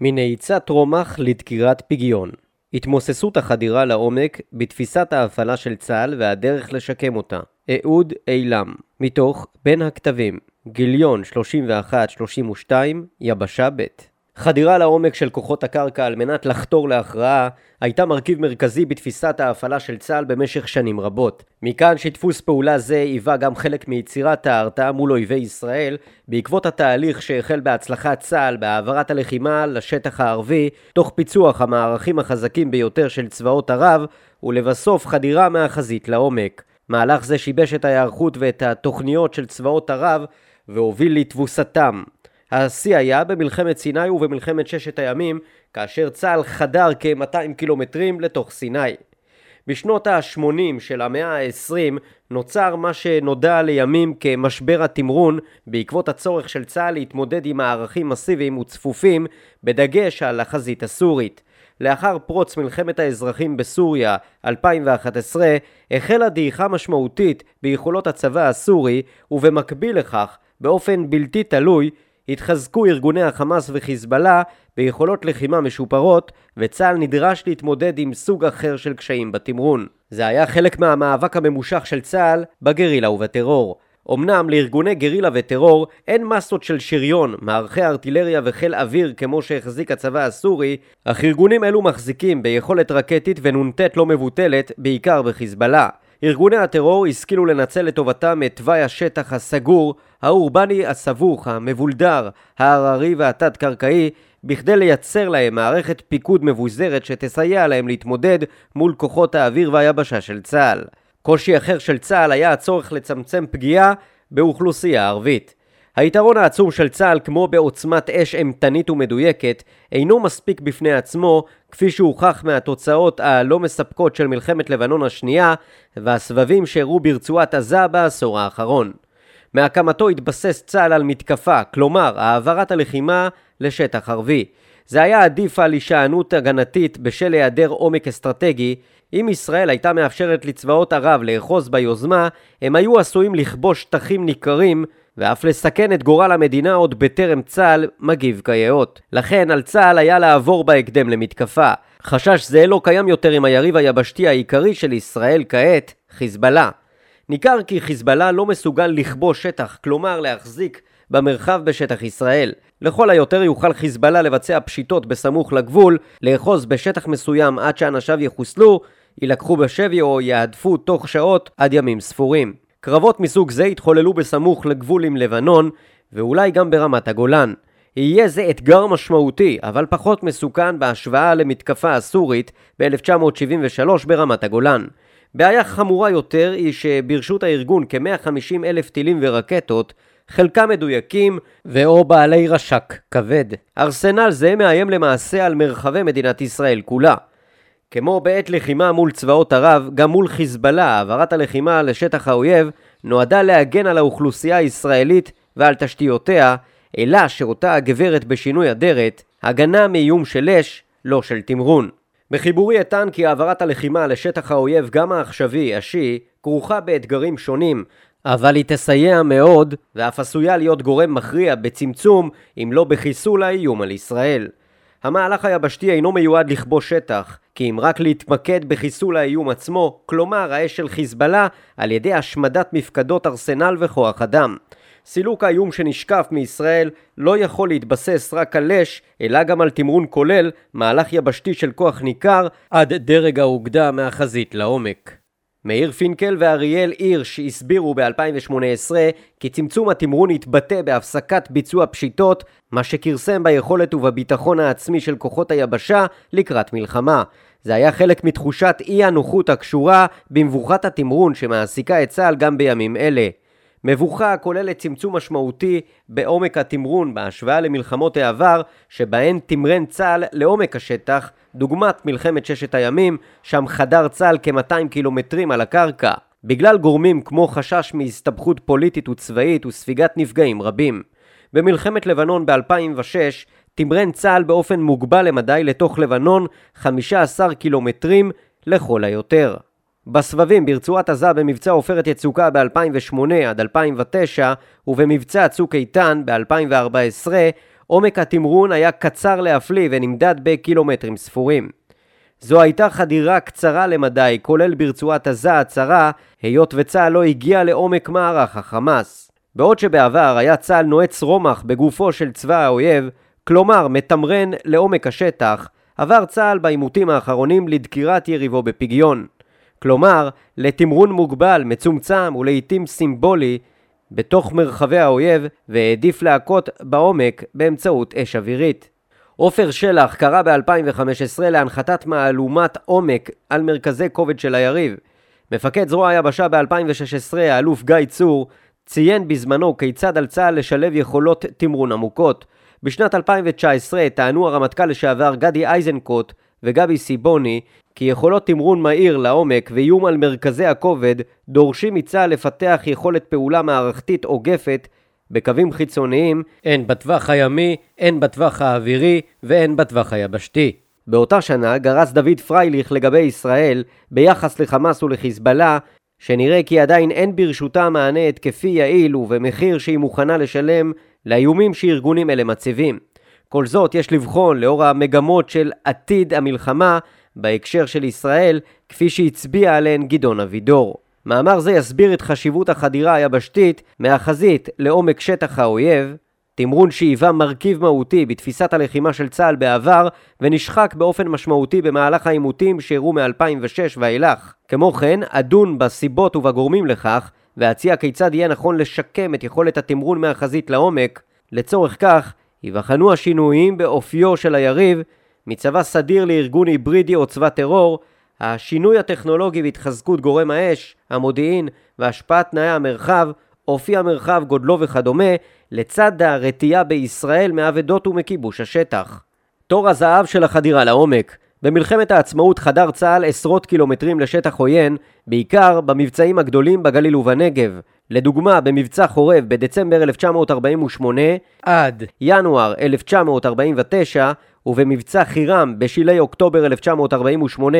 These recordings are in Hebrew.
מנעיצת רומח לדקירת פגיון התמוססות החדירה לעומק בתפיסת ההפעלה של צה"ל והדרך לשקם אותה. אהוד אילם. מתוך בין הכתבים גיליון 31-32 יבשה ב' חדירה לעומק של כוחות הקרקע על מנת לחתור להכרעה הייתה מרכיב מרכזי בתפיסת ההפעלה של צה"ל במשך שנים רבות. מכאן שדפוס פעולה זה היווה גם חלק מיצירת ההרתעה מול אויבי ישראל בעקבות התהליך שהחל בהצלחת צה"ל בהעברת הלחימה לשטח הערבי תוך פיצוח המערכים החזקים ביותר של צבאות ערב ולבסוף חדירה מהחזית לעומק. מהלך זה שיבש את ההיערכות ואת התוכניות של צבאות ערב והוביל לתבוסתם. השיא היה במלחמת סיני ובמלחמת ששת הימים, כאשר צה"ל חדר כ-200 קילומטרים לתוך סיני. בשנות ה-80 של המאה ה-20 נוצר מה שנודע לימים כמשבר התמרון בעקבות הצורך של צה"ל להתמודד עם מערכים מסיביים וצפופים בדגש על החזית הסורית. לאחר פרוץ מלחמת האזרחים בסוריה 2011 החלה דעיכה משמעותית ביכולות הצבא הסורי ובמקביל לכך באופן בלתי תלוי התחזקו ארגוני החמאס וחיזבאללה ביכולות לחימה משופרות, וצה"ל נדרש להתמודד עם סוג אחר של קשיים בתמרון. זה היה חלק מהמאבק הממושך של צה"ל בגרילה ובטרור. אמנם לארגוני גרילה וטרור אין מסות של שריון, מערכי ארטילריה וחיל אוויר כמו שהחזיק הצבא הסורי, אך ארגונים אלו מחזיקים ביכולת רקטית ונ"ט לא מבוטלת, בעיקר בחיזבאללה. ארגוני הטרור השכילו לנצל לטובתם את תוואי השטח הסגור, האורבני הסבוך, המבולדר, ההררי והתת-קרקעי, בכדי לייצר להם מערכת פיקוד מבוזרת שתסייע להם להתמודד מול כוחות האוויר והיבשה של צה"ל. קושי אחר של צה"ל היה הצורך לצמצם פגיעה באוכלוסייה ערבית. היתרון העצום של צה"ל, כמו בעוצמת אש אימתנית ומדויקת, אינו מספיק בפני עצמו, כפי שהוכח מהתוצאות הלא מספקות של מלחמת לבנון השנייה והסבבים שאירעו ברצועת עזה בעשור האחרון. מהקמתו התבסס צה"ל על מתקפה, כלומר העברת הלחימה לשטח ערבי. זה היה עדיף על הישענות הגנתית בשל היעדר עומק אסטרטגי. אם ישראל הייתה מאפשרת לצבאות ערב לאחוז ביוזמה, הם היו עשויים לכבוש שטחים ניכרים ואף לסכן את גורל המדינה עוד בטרם צה"ל מגיב כיאות. לכן על צה"ל היה לעבור בהקדם למתקפה. חשש זה לא קיים יותר עם היריב היבשתי העיקרי של ישראל כעת, חיזבאללה. ניכר כי חיזבאללה לא מסוגל לכבוש שטח, כלומר להחזיק במרחב בשטח ישראל. לכל היותר יוכל חיזבאללה לבצע פשיטות בסמוך לגבול, לאחוז בשטח מסוים עד שאנשיו יחוסלו, יילקחו בשבי או יעדפו תוך שעות עד ימים ספורים. קרבות מסוג זה התחוללו בסמוך לגבול עם לבנון, ואולי גם ברמת הגולן. יהיה זה אתגר משמעותי, אבל פחות מסוכן בהשוואה למתקפה הסורית ב-1973 ברמת הגולן. בעיה חמורה יותר היא שברשות הארגון כ-150 אלף טילים ורקטות, חלקם מדויקים ו/או בעלי רש"ק כבד. ארסנל זה מאיים למעשה על מרחבי מדינת ישראל כולה. כמו בעת לחימה מול צבאות ערב, גם מול חיזבאללה, העברת הלחימה לשטח האויב נועדה להגן על האוכלוסייה הישראלית ועל תשתיותיה, אלא שאותה הגברת בשינוי אדרת, הגנה מאיום של אש, לא של תמרון. בחיבורי אטען כי העברת הלחימה לשטח האויב, גם העכשווי, השיעי, כרוכה באתגרים שונים, אבל היא תסייע מאוד, ואף עשויה להיות גורם מכריע בצמצום, אם לא בחיסול האיום על ישראל. המהלך היבשתי אינו מיועד לכבוש שטח, כי אם רק להתמקד בחיסול האיום עצמו, כלומר האש של חיזבאללה, על ידי השמדת מפקדות ארסנל וכוח אדם. סילוק האיום שנשקף מישראל לא יכול להתבסס רק על אש, אלא גם על תמרון כולל, מהלך יבשתי של כוח ניכר, עד דרג האוגדה מהחזית לעומק. מאיר פינקל ואריאל הירש הסבירו ב-2018 כי צמצום התמרון יתבטא בהפסקת ביצוע פשיטות, מה שכרסם ביכולת ובביטחון העצמי של כוחות היבשה לקראת מלחמה. זה היה חלק מתחושת אי הנוחות הקשורה במבוכת התמרון שמעסיקה את צה"ל גם בימים אלה. מבוכה הכוללת צמצום משמעותי בעומק התמרון בהשוואה למלחמות העבר שבהן תמרן צה"ל לעומק השטח דוגמת מלחמת ששת הימים, שם חדר צה"ל כ-200 קילומטרים על הקרקע, בגלל גורמים כמו חשש מהסתבכות פוליטית וצבאית וספיגת נפגעים רבים. במלחמת לבנון ב-2006 תמרן צה"ל באופן מוגבל למדי לתוך לבנון 15 קילומטרים לכל היותר. בסבבים ברצועת עזה במבצע עופרת יצוקה ב-2008 עד 2009 ובמבצע צוק איתן ב-2014 עומק התמרון היה קצר להפליא ונמדד בקילומטרים ספורים. זו הייתה חדירה קצרה למדי, כולל ברצועת עזה הצרה, היות וצה"ל לא הגיע לעומק מערך החמאס. בעוד שבעבר היה צה"ל נועץ רומח בגופו של צבא האויב, כלומר מתמרן לעומק השטח, עבר צה"ל בעימותים האחרונים לדקירת יריבו בפגיון. כלומר, לתמרון מוגבל, מצומצם ולעיתים סימבולי בתוך מרחבי האויב והעדיף להכות בעומק באמצעות אש אווירית. עופר שלח קרא ב-2015 להנחתת מהלומת עומק על מרכזי כובד של היריב. מפקד זרוע היבשה ב-2016, האלוף גיא צור, ציין בזמנו כיצד על צה"ל לשלב יכולות תמרון עמוקות. בשנת 2019 טענו הרמטכ"ל לשעבר גדי איזנקוט וגבי סיבוני כי יכולות תמרון מהיר לעומק ואיום על מרכזי הכובד דורשים מצה"ל לפתח יכולת פעולה מערכתית עוגפת בקווים חיצוניים, הן בטווח הימי, הן בטווח האווירי והן בטווח היבשתי. באותה שנה גרס דוד פרייליך לגבי ישראל ביחס לחמאס ולחיזבאללה שנראה כי עדיין אין ברשותה מענה התקפי יעיל ובמחיר שהיא מוכנה לשלם לאיומים שארגונים אלה מציבים. כל זאת יש לבחון לאור המגמות של עתיד המלחמה בהקשר של ישראל, כפי שהצביע עליהן גדעון אבידור. מאמר זה יסביר את חשיבות החדירה היבשתית מהחזית לעומק שטח האויב, תמרון שהיווה מרכיב מהותי בתפיסת הלחימה של צה"ל בעבר ונשחק באופן משמעותי במהלך העימותים שאירעו מ-2006 ואילך. כמו כן, אדון בסיבות ובגורמים לכך ואציע כיצד יהיה נכון לשקם את יכולת התמרון מהחזית לעומק. לצורך כך, ייבחנו השינויים באופיו של היריב מצבא סדיר לארגון היברידי או צבא טרור, השינוי הטכנולוגי והתחזקות גורם האש, המודיעין והשפעת תנאי המרחב, אופי המרחב, גודלו וכדומה, לצד הרתיעה בישראל מאבדות ומכיבוש השטח. תור הזהב של החדירה לעומק במלחמת העצמאות חדר צה"ל עשרות קילומטרים לשטח עוין, בעיקר במבצעים הגדולים בגליל ובנגב. לדוגמה, במבצע חורב בדצמבר 1948 עד ינואר 1949 ובמבצע חירם בשלהי אוקטובר 1948.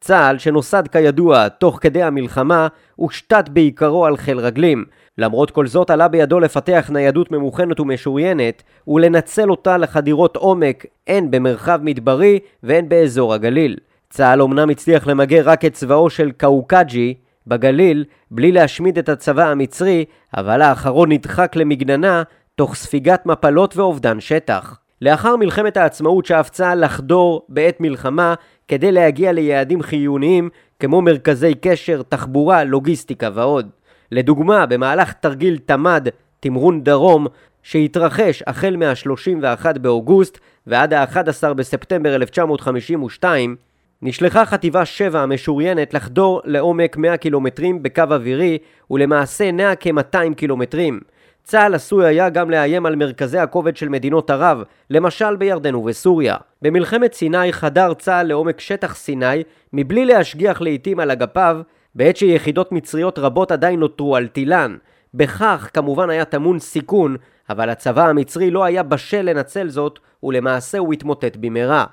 צה"ל, שנוסד כידוע תוך כדי המלחמה, הושתת בעיקרו על חיל רגלים. למרות כל זאת עלה בידו לפתח ניידות ממוכנת ומשוריינת ולנצל אותה לחדירות עומק הן במרחב מדברי והן באזור הגליל. צה"ל אמנם הצליח למגר רק את צבאו של קאוקג'י בגליל בלי להשמיד את הצבא המצרי, אבל האחרון נדחק למגננה תוך ספיגת מפלות ואובדן שטח. לאחר מלחמת העצמאות שאף צה"ל לחדור בעת מלחמה כדי להגיע ליעדים חיוניים כמו מרכזי קשר, תחבורה, לוגיסטיקה ועוד. לדוגמה, במהלך תרגיל תמ"ד, תמרון דרום, שהתרחש החל מה-31 באוגוסט ועד ה-11 בספטמבר 1952, נשלחה חטיבה 7 המשוריינת לחדור לעומק 100 קילומטרים בקו אווירי ולמעשה נע כ-200 קילומטרים. צה"ל עשוי היה גם לאיים על מרכזי הכובד של מדינות ערב, למשל בירדן ובסוריה. במלחמת סיני חדר צה"ל לעומק שטח סיני מבלי להשגיח לעיתים על אגפיו בעת שיחידות מצריות רבות עדיין נותרו על טילן. בכך כמובן היה טמון סיכון, אבל הצבא המצרי לא היה בשל לנצל זאת, ולמעשה הוא התמוטט במהרה.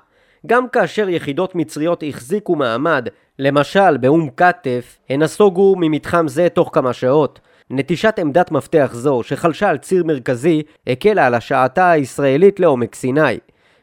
גם כאשר יחידות מצריות החזיקו מעמד, למשל באום כתף, הן נסוגו ממתחם זה תוך כמה שעות. נטישת עמדת מפתח זו, שחלשה על ציר מרכזי, הקלה על השעתה הישראלית לעומק סיני.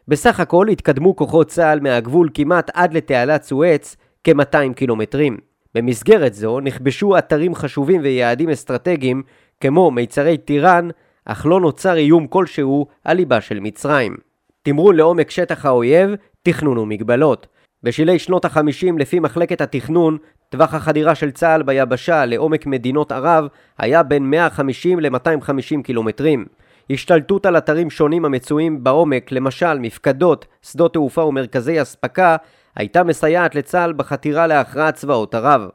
בסך הכל התקדמו כוחות צה"ל מהגבול כמעט עד לתעלת סואץ, כ-200 קילומטרים. במסגרת זו נכבשו אתרים חשובים ויעדים אסטרטגיים כמו מיצרי טיראן, אך לא נוצר איום כלשהו על ליבה של מצרים. תמרון לעומק שטח האויב, תכנון ומגבלות. בשלהי שנות החמישים לפי מחלקת התכנון, טווח החדירה של צה"ל ביבשה לעומק מדינות ערב היה בין 150 ל-250 קילומטרים. השתלטות על אתרים שונים המצויים בעומק, למשל מפקדות, שדות תעופה ומרכזי אספקה, הייתה מסייעת לצה"ל בחתירה להכרעת צבאות ערב.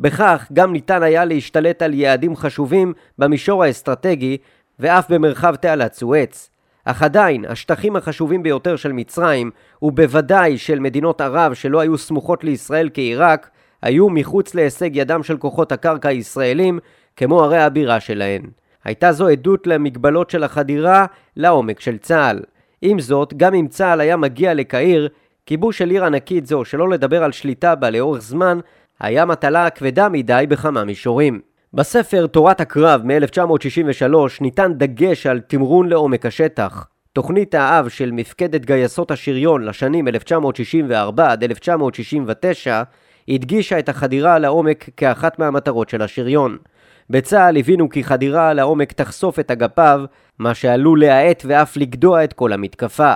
בכך גם ניתן היה להשתלט על יעדים חשובים במישור האסטרטגי ואף במרחב תעלת סואץ. אך עדיין, השטחים החשובים ביותר של מצרים, ובוודאי של מדינות ערב שלא היו סמוכות לישראל כעיראק, היו מחוץ להישג ידם של כוחות הקרקע הישראלים, כמו ערי הבירה שלהן. הייתה זו עדות למגבלות של החדירה לעומק של צה"ל. עם זאת, גם אם צה"ל היה מגיע לקהיר, כיבוש של עיר ענקית זו, שלא לדבר על שליטה בה לאורך זמן, היה מטלה כבדה מדי בכמה מישורים. בספר תורת הקרב מ-1963 ניתן דגש על תמרון לעומק השטח. תוכנית האב של מפקדת גייסות השריון לשנים 1964 עד 1969 הדגישה את החדירה לעומק כאחת מהמטרות של השריון. בצה"ל הבינו כי חדירה לעומק תחשוף את אגפיו, מה שעלול להאט ואף לגדוע את כל המתקפה.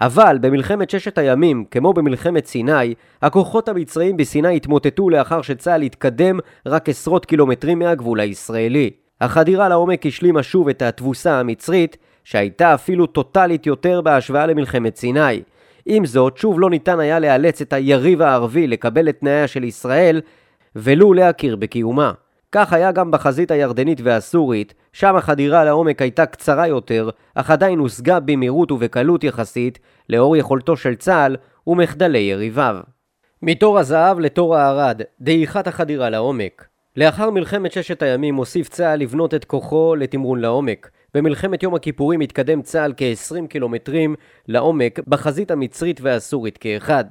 אבל במלחמת ששת הימים, כמו במלחמת סיני, הכוחות המצריים בסיני התמוטטו לאחר שצה"ל התקדם רק עשרות קילומטרים מהגבול הישראלי. החדירה לעומק השלימה שוב את התבוסה המצרית, שהייתה אפילו טוטאלית יותר בהשוואה למלחמת סיני. עם זאת, שוב לא ניתן היה לאלץ את היריב הערבי לקבל את תנאיה של ישראל, ולו להכיר בקיומה. כך היה גם בחזית הירדנית והסורית, שם החדירה לעומק הייתה קצרה יותר, אך עדיין הושגה במהירות ובקלות יחסית, לאור יכולתו של צה"ל ומחדלי יריביו. מתור הזהב לתור הערד, דעיכת החדירה לעומק. לאחר מלחמת ששת הימים הוסיף צה"ל לבנות את כוחו לתמרון לעומק. במלחמת יום הכיפורים התקדם צה"ל כ-20 קילומטרים לעומק בחזית המצרית והסורית כאחד.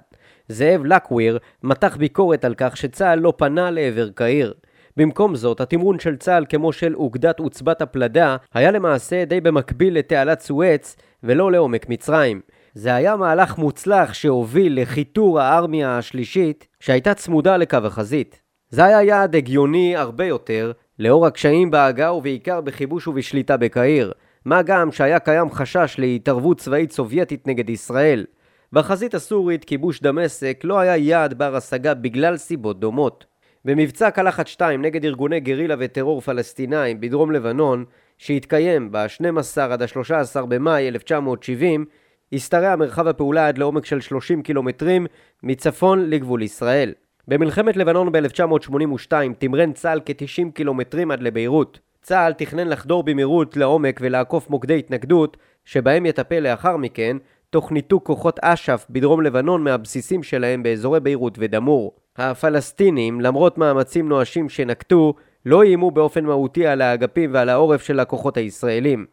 זאב לקוויר מתח ביקורת על כך שצה"ל לא פנה לעבר קהיר. במקום זאת, התמרון של צה"ל כמו של אוגדת עוצבת הפלדה היה למעשה די במקביל לתעלת סואץ ולא לעומק מצרים. זה היה מהלך מוצלח שהוביל לחיתור הארמיה השלישית שהייתה צמודה לקו החזית. זה היה יעד הגיוני הרבה יותר, לאור הקשיים בהגה ובעיקר בכיבוש ובשליטה בקהיר, מה גם שהיה קיים חשש להתערבות צבאית סובייטית נגד ישראל. בחזית הסורית כיבוש דמשק לא היה יעד בר השגה בגלל סיבות דומות. במבצע קלחת 2 נגד ארגוני גרילה וטרור פלסטינאים בדרום לבנון, שהתקיים ב-12 עד ה-13 במאי 1970, השתרע מרחב הפעולה עד לעומק של 30 קילומטרים מצפון לגבול ישראל. במלחמת לבנון ב-1982 תמרן צה"ל כ-90 קילומטרים עד לביירות. צה"ל תכנן לחדור במהירות לעומק ולעקוף מוקדי התנגדות, שבהם יטפל לאחר מכן, תוך ניתוק כוחות אש"ף בדרום לבנון מהבסיסים שלהם באזורי ביירות ודמור. הפלסטינים, למרות מאמצים נואשים שנקטו, לא איימו באופן מהותי על האגפים ועל העורף של הכוחות הישראלים.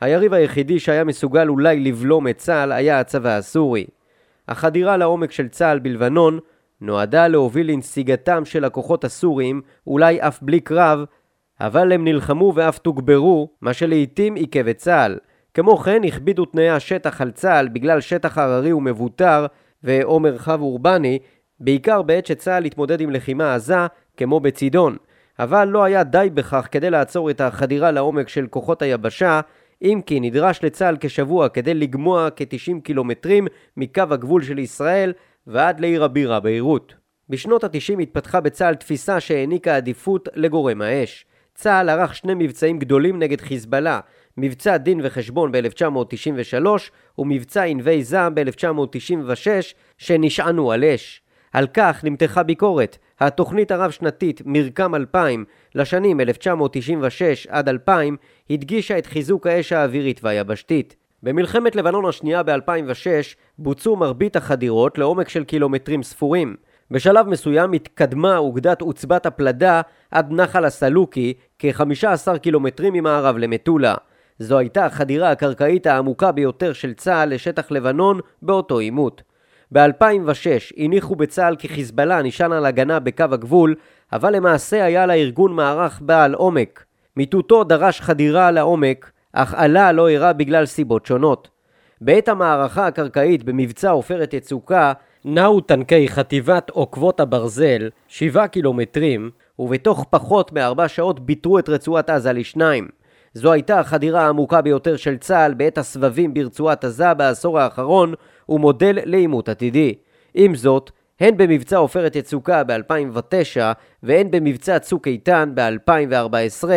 היריב היחידי שהיה מסוגל אולי לבלום את צה"ל היה הצבא הסורי. החדירה לעומק של צה"ל בלבנון נועדה להוביל לנסיגתם של הכוחות הסוריים, אולי אף בלי קרב, אבל הם נלחמו ואף תוגברו, מה שלעיתים עיכב את צה"ל. כמו כן הכבידו תנאי השטח על צה"ל בגלל שטח הררי ומבוטר ו/או מרחב אורבני, בעיקר בעת שצה"ל התמודד עם לחימה עזה, כמו בצידון. אבל לא היה די בכך כדי לעצור את החדירה לעומק של כוחות היבשה, אם כי נדרש לצה"ל כשבוע כדי לגמוע כ-90 קילומטרים מקו הגבול של ישראל ועד לעיר הבירה ביירות. בשנות ה-90 התפתחה בצה"ל תפיסה שהעניקה עדיפות לגורם האש. צה"ל ערך שני מבצעים גדולים נגד חיזבאללה, מבצע דין וחשבון ב-1993 ומבצע ענבי זעם ב-1996 שנשענו על אש. על כך נמתחה ביקורת. התוכנית הרב-שנתית מרקם 2000 לשנים 1996 עד 2000 הדגישה את חיזוק האש האווירית והיבשתית. במלחמת לבנון השנייה ב-2006 בוצעו מרבית החדירות לעומק של קילומטרים ספורים. בשלב מסוים התקדמה אוגדת עוצבת הפלדה עד נחל הסלוקי כ-15 קילומטרים ממערב למטולה. זו הייתה החדירה הקרקעית העמוקה ביותר של צה"ל לשטח לבנון באותו עימות. ב-2006 הניחו בצה"ל כי חיזבאללה נשען על הגנה בקו הגבול, אבל למעשה היה לארגון מערך בעל עומק. מיטוטו דרש חדירה לעומק, אך עלה לא אירע בגלל סיבות שונות. בעת המערכה הקרקעית במבצע עופרת יצוקה, נעו טנקי חטיבת עוקבות הברזל 7 קילומטרים, ובתוך פחות מארבע שעות ביטרו את רצועת עזה לשניים. זו הייתה החדירה העמוקה ביותר של צה"ל בעת הסבבים ברצועת עזה בעשור האחרון, ומודל לעימות עתידי. עם זאת, הן במבצע עופרת יצוקה ב-2009 והן במבצע צוק איתן ב-2014,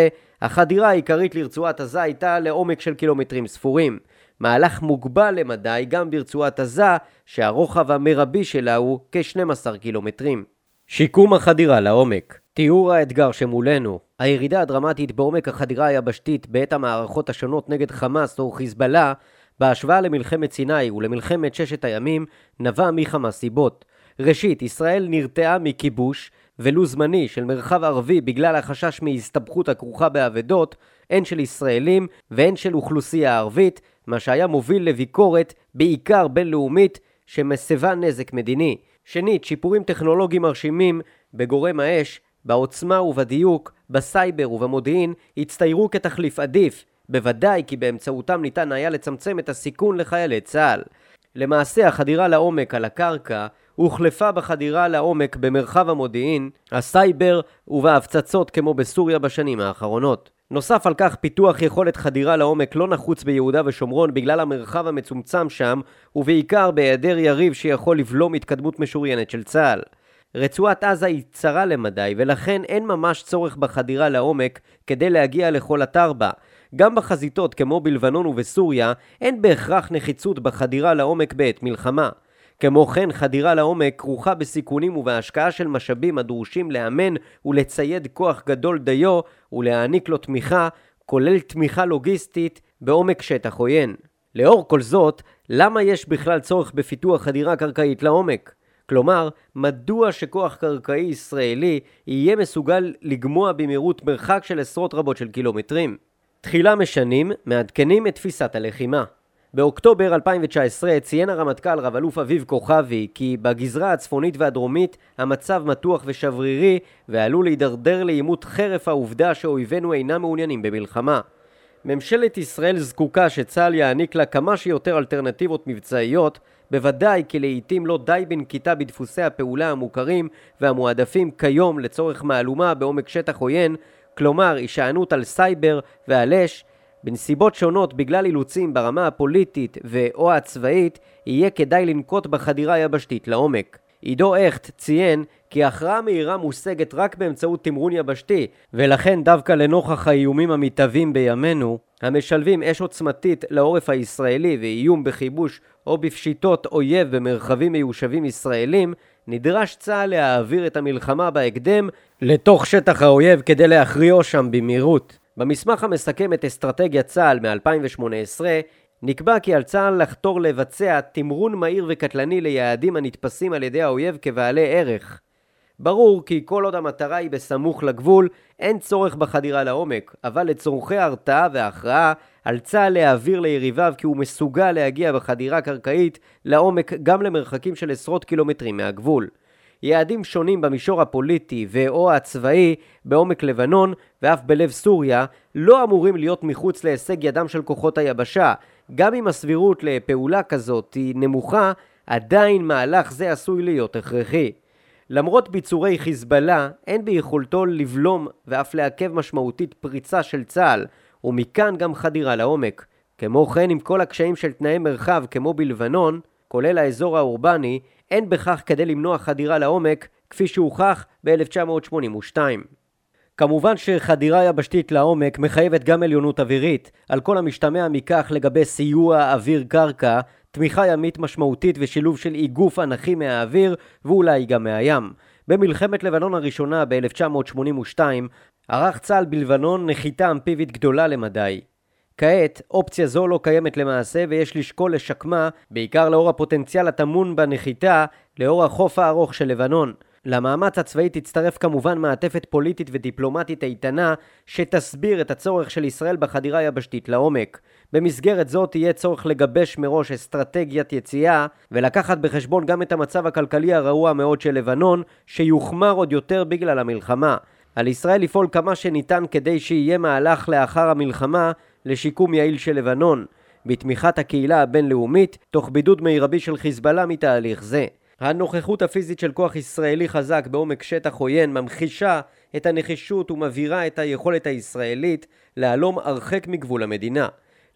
החדירה העיקרית לרצועת עזה הייתה לעומק של קילומטרים ספורים. מהלך מוגבל למדי גם ברצועת עזה, שהרוחב המרבי שלה הוא כ-12 קילומטרים. שיקום החדירה לעומק תיאור האתגר שמולנו הירידה הדרמטית בעומק החדירה היבשתית בעת המערכות השונות נגד חמאס או חיזבאללה בהשוואה למלחמת סיני ולמלחמת ששת הימים נבע מכמה סיבות. ראשית, ישראל נרתעה מכיבוש, ולו זמני, של מרחב ערבי בגלל החשש מהסתבכות הכרוכה באבדות, הן של ישראלים והן של אוכלוסייה ערבית, מה שהיה מוביל לביקורת, בעיקר בינלאומית, שמסבה נזק מדיני. שנית, שיפורים טכנולוגיים מרשימים בגורם האש, בעוצמה ובדיוק, בסייבר ובמודיעין, הצטיירו כתחליף עדיף, בוודאי כי באמצעותם ניתן היה לצמצם את הסיכון לחיילי צה"ל. למעשה החדירה לעומק על הקרקע הוחלפה בחדירה לעומק במרחב המודיעין, הסייבר ובהפצצות כמו בסוריה בשנים האחרונות. נוסף על כך, פיתוח יכולת חדירה לעומק לא נחוץ ביהודה ושומרון בגלל המרחב המצומצם שם, ובעיקר בהיעדר יריב שיכול לבלום התקדמות משוריינת של צה"ל. רצועת עזה היא צרה למדי, ולכן אין ממש צורך בחדירה לעומק כדי להגיע לכל אתר בה. גם בחזיתות כמו בלבנון ובסוריה, אין בהכרח נחיצות בחדירה לעומק בעת מלחמה. כמו כן, חדירה לעומק כרוכה בסיכונים ובהשקעה של משאבים הדרושים לאמן ולצייד כוח גדול דיו ולהעניק לו תמיכה, כולל תמיכה לוגיסטית בעומק שטח עוין. לאור כל זאת, למה יש בכלל צורך בפיתוח חדירה קרקעית לעומק? כלומר, מדוע שכוח קרקעי ישראלי יהיה מסוגל לגמוע במהירות מרחק של עשרות רבות של קילומטרים? תחילה משנים, מעדכנים את תפיסת הלחימה. באוקטובר 2019 ציין הרמטכ"ל רב אלוף אביב כוכבי כי בגזרה הצפונית והדרומית המצב מתוח ושברירי ועלול להידרדר לעימות חרף העובדה שאויבינו אינם מעוניינים במלחמה. ממשלת ישראל זקוקה שצה"ל יעניק לה כמה שיותר אלטרנטיבות מבצעיות, בוודאי כי לעיתים לא די בנקיטה בדפוסי הפעולה המוכרים והמועדפים כיום לצורך מהלומה בעומק שטח עוין, כלומר הישענות על סייבר ועל אש, בנסיבות שונות בגלל אילוצים ברמה הפוליטית ו/או הצבאית, יהיה כדאי לנקוט בחדירה יבשתית לעומק. עידו הכט ציין כי הכרעה מהירה מושגת רק באמצעות תמרון יבשתי, ולכן דווקא לנוכח האיומים המתהווים בימינו, המשלבים אש עוצמתית לעורף הישראלי ואיום בכיבוש או בפשיטות אויב במרחבים מיושבים ישראלים, נדרש צה"ל להעביר את המלחמה בהקדם לתוך שטח האויב כדי להכריעו שם במהירות. במסמך המסכם את אסטרטגיית צה"ל מ-2018 נקבע כי על צה"ל לחתור לבצע תמרון מהיר וקטלני ליעדים הנתפסים על ידי האויב כבעלי ערך. ברור כי כל עוד המטרה היא בסמוך לגבול, אין צורך בחדירה לעומק, אבל לצורכי הרתעה והכרעה, על צה"ל להעביר ליריביו כי הוא מסוגל להגיע בחדירה קרקעית לעומק גם למרחקים של עשרות קילומטרים מהגבול. יעדים שונים במישור הפוליטי ו/או הצבאי בעומק לבנון ואף בלב סוריה לא אמורים להיות מחוץ להישג ידם של כוחות היבשה. גם אם הסבירות לפעולה כזאת היא נמוכה, עדיין מהלך זה עשוי להיות הכרחי. למרות ביצורי חיזבאללה, אין ביכולתו לבלום ואף לעכב משמעותית פריצה של צה"ל, ומכאן גם חדירה לעומק. כמו כן, עם כל הקשיים של תנאי מרחב כמו בלבנון, כולל האזור האורבני, אין בכך כדי למנוע חדירה לעומק, כפי שהוכח ב-1982. כמובן שחדירה יבשתית לעומק מחייבת גם עליונות אווירית, על כל המשתמע מכך לגבי סיוע אוויר-קרקע, תמיכה ימית משמעותית ושילוב של איגוף אנכי מהאוויר ואולי גם מהים. במלחמת לבנון הראשונה ב-1982 ערך צה"ל בלבנון נחיתה אמפיבית גדולה למדי. כעת, אופציה זו לא קיימת למעשה ויש לשקול לשקמה, בעיקר לאור הפוטנציאל הטמון בנחיתה, לאור החוף הארוך של לבנון. למאמץ הצבאי תצטרף כמובן מעטפת פוליטית ודיפלומטית איתנה שתסביר את הצורך של ישראל בחדירה יבשתית לעומק. במסגרת זו תהיה צורך לגבש מראש אסטרטגיית יציאה ולקחת בחשבון גם את המצב הכלכלי הרעוע מאוד של לבנון שיוחמר עוד יותר בגלל המלחמה. על ישראל לפעול כמה שניתן כדי שיהיה מהלך לאחר המלחמה לשיקום יעיל של לבנון, בתמיכת הקהילה הבינלאומית, תוך בידוד מרבי של חיזבאללה מתהליך זה. הנוכחות הפיזית של כוח ישראלי חזק בעומק שטח עוין ממחישה את הנחישות ומבהירה את היכולת הישראלית להלום הרחק מגבול המדינה.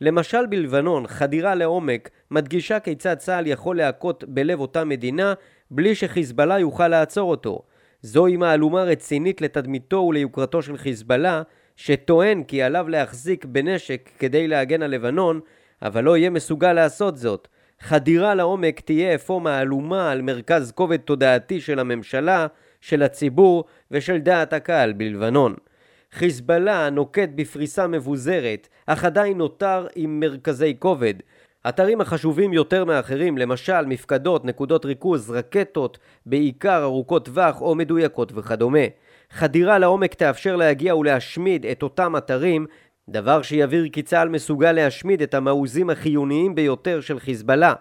למשל בלבנון, חדירה לעומק מדגישה כיצד צה"ל יכול להכות בלב אותה מדינה בלי שחיזבאללה יוכל לעצור אותו. זוהי מהלומה רצינית לתדמיתו וליוקרתו של חיזבאללה, שטוען כי עליו להחזיק בנשק כדי להגן על לבנון, אבל לא יהיה מסוגל לעשות זאת. חדירה לעומק תהיה אפוא מהלומה על מרכז כובד תודעתי של הממשלה, של הציבור ושל דעת הקהל בלבנון. חיזבאללה נוקט בפריסה מבוזרת, אך עדיין נותר עם מרכזי כובד. אתרים החשובים יותר מאחרים, למשל מפקדות, נקודות ריכוז, רקטות, בעיקר ארוכות טווח או מדויקות וכדומה. חדירה לעומק תאפשר להגיע ולהשמיד את אותם אתרים, דבר שיבהיר כי צה"ל מסוגל להשמיד את המעוזים החיוניים ביותר של חיזבאללה.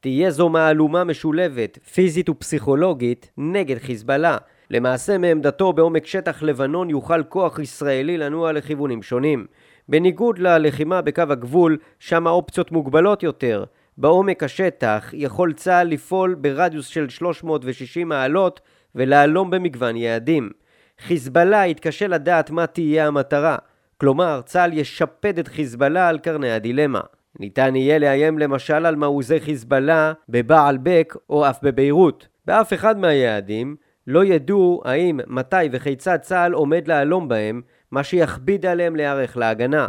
תהיה זו מהלומה משולבת, פיזית ופסיכולוגית, נגד חיזבאללה. למעשה מעמדתו בעומק שטח לבנון יוכל כוח ישראלי לנוע לכיוונים שונים. בניגוד ללחימה בקו הגבול, שם האופציות מוגבלות יותר. בעומק השטח יכול צה"ל לפעול ברדיוס של 360 מעלות ולהלום במגוון יעדים. חיזבאללה יתקשה לדעת מה תהיה המטרה, כלומר צה"ל ישפד את חיזבאללה על קרני הדילמה. ניתן יהיה לאיים למשל על מעוזי חיזבאללה בבעל בק או אף בביירות. באף אחד מהיעדים לא ידעו האם, מתי וכיצד צה"ל עומד להלום בהם, מה שיכביד עליהם להיערך להגנה.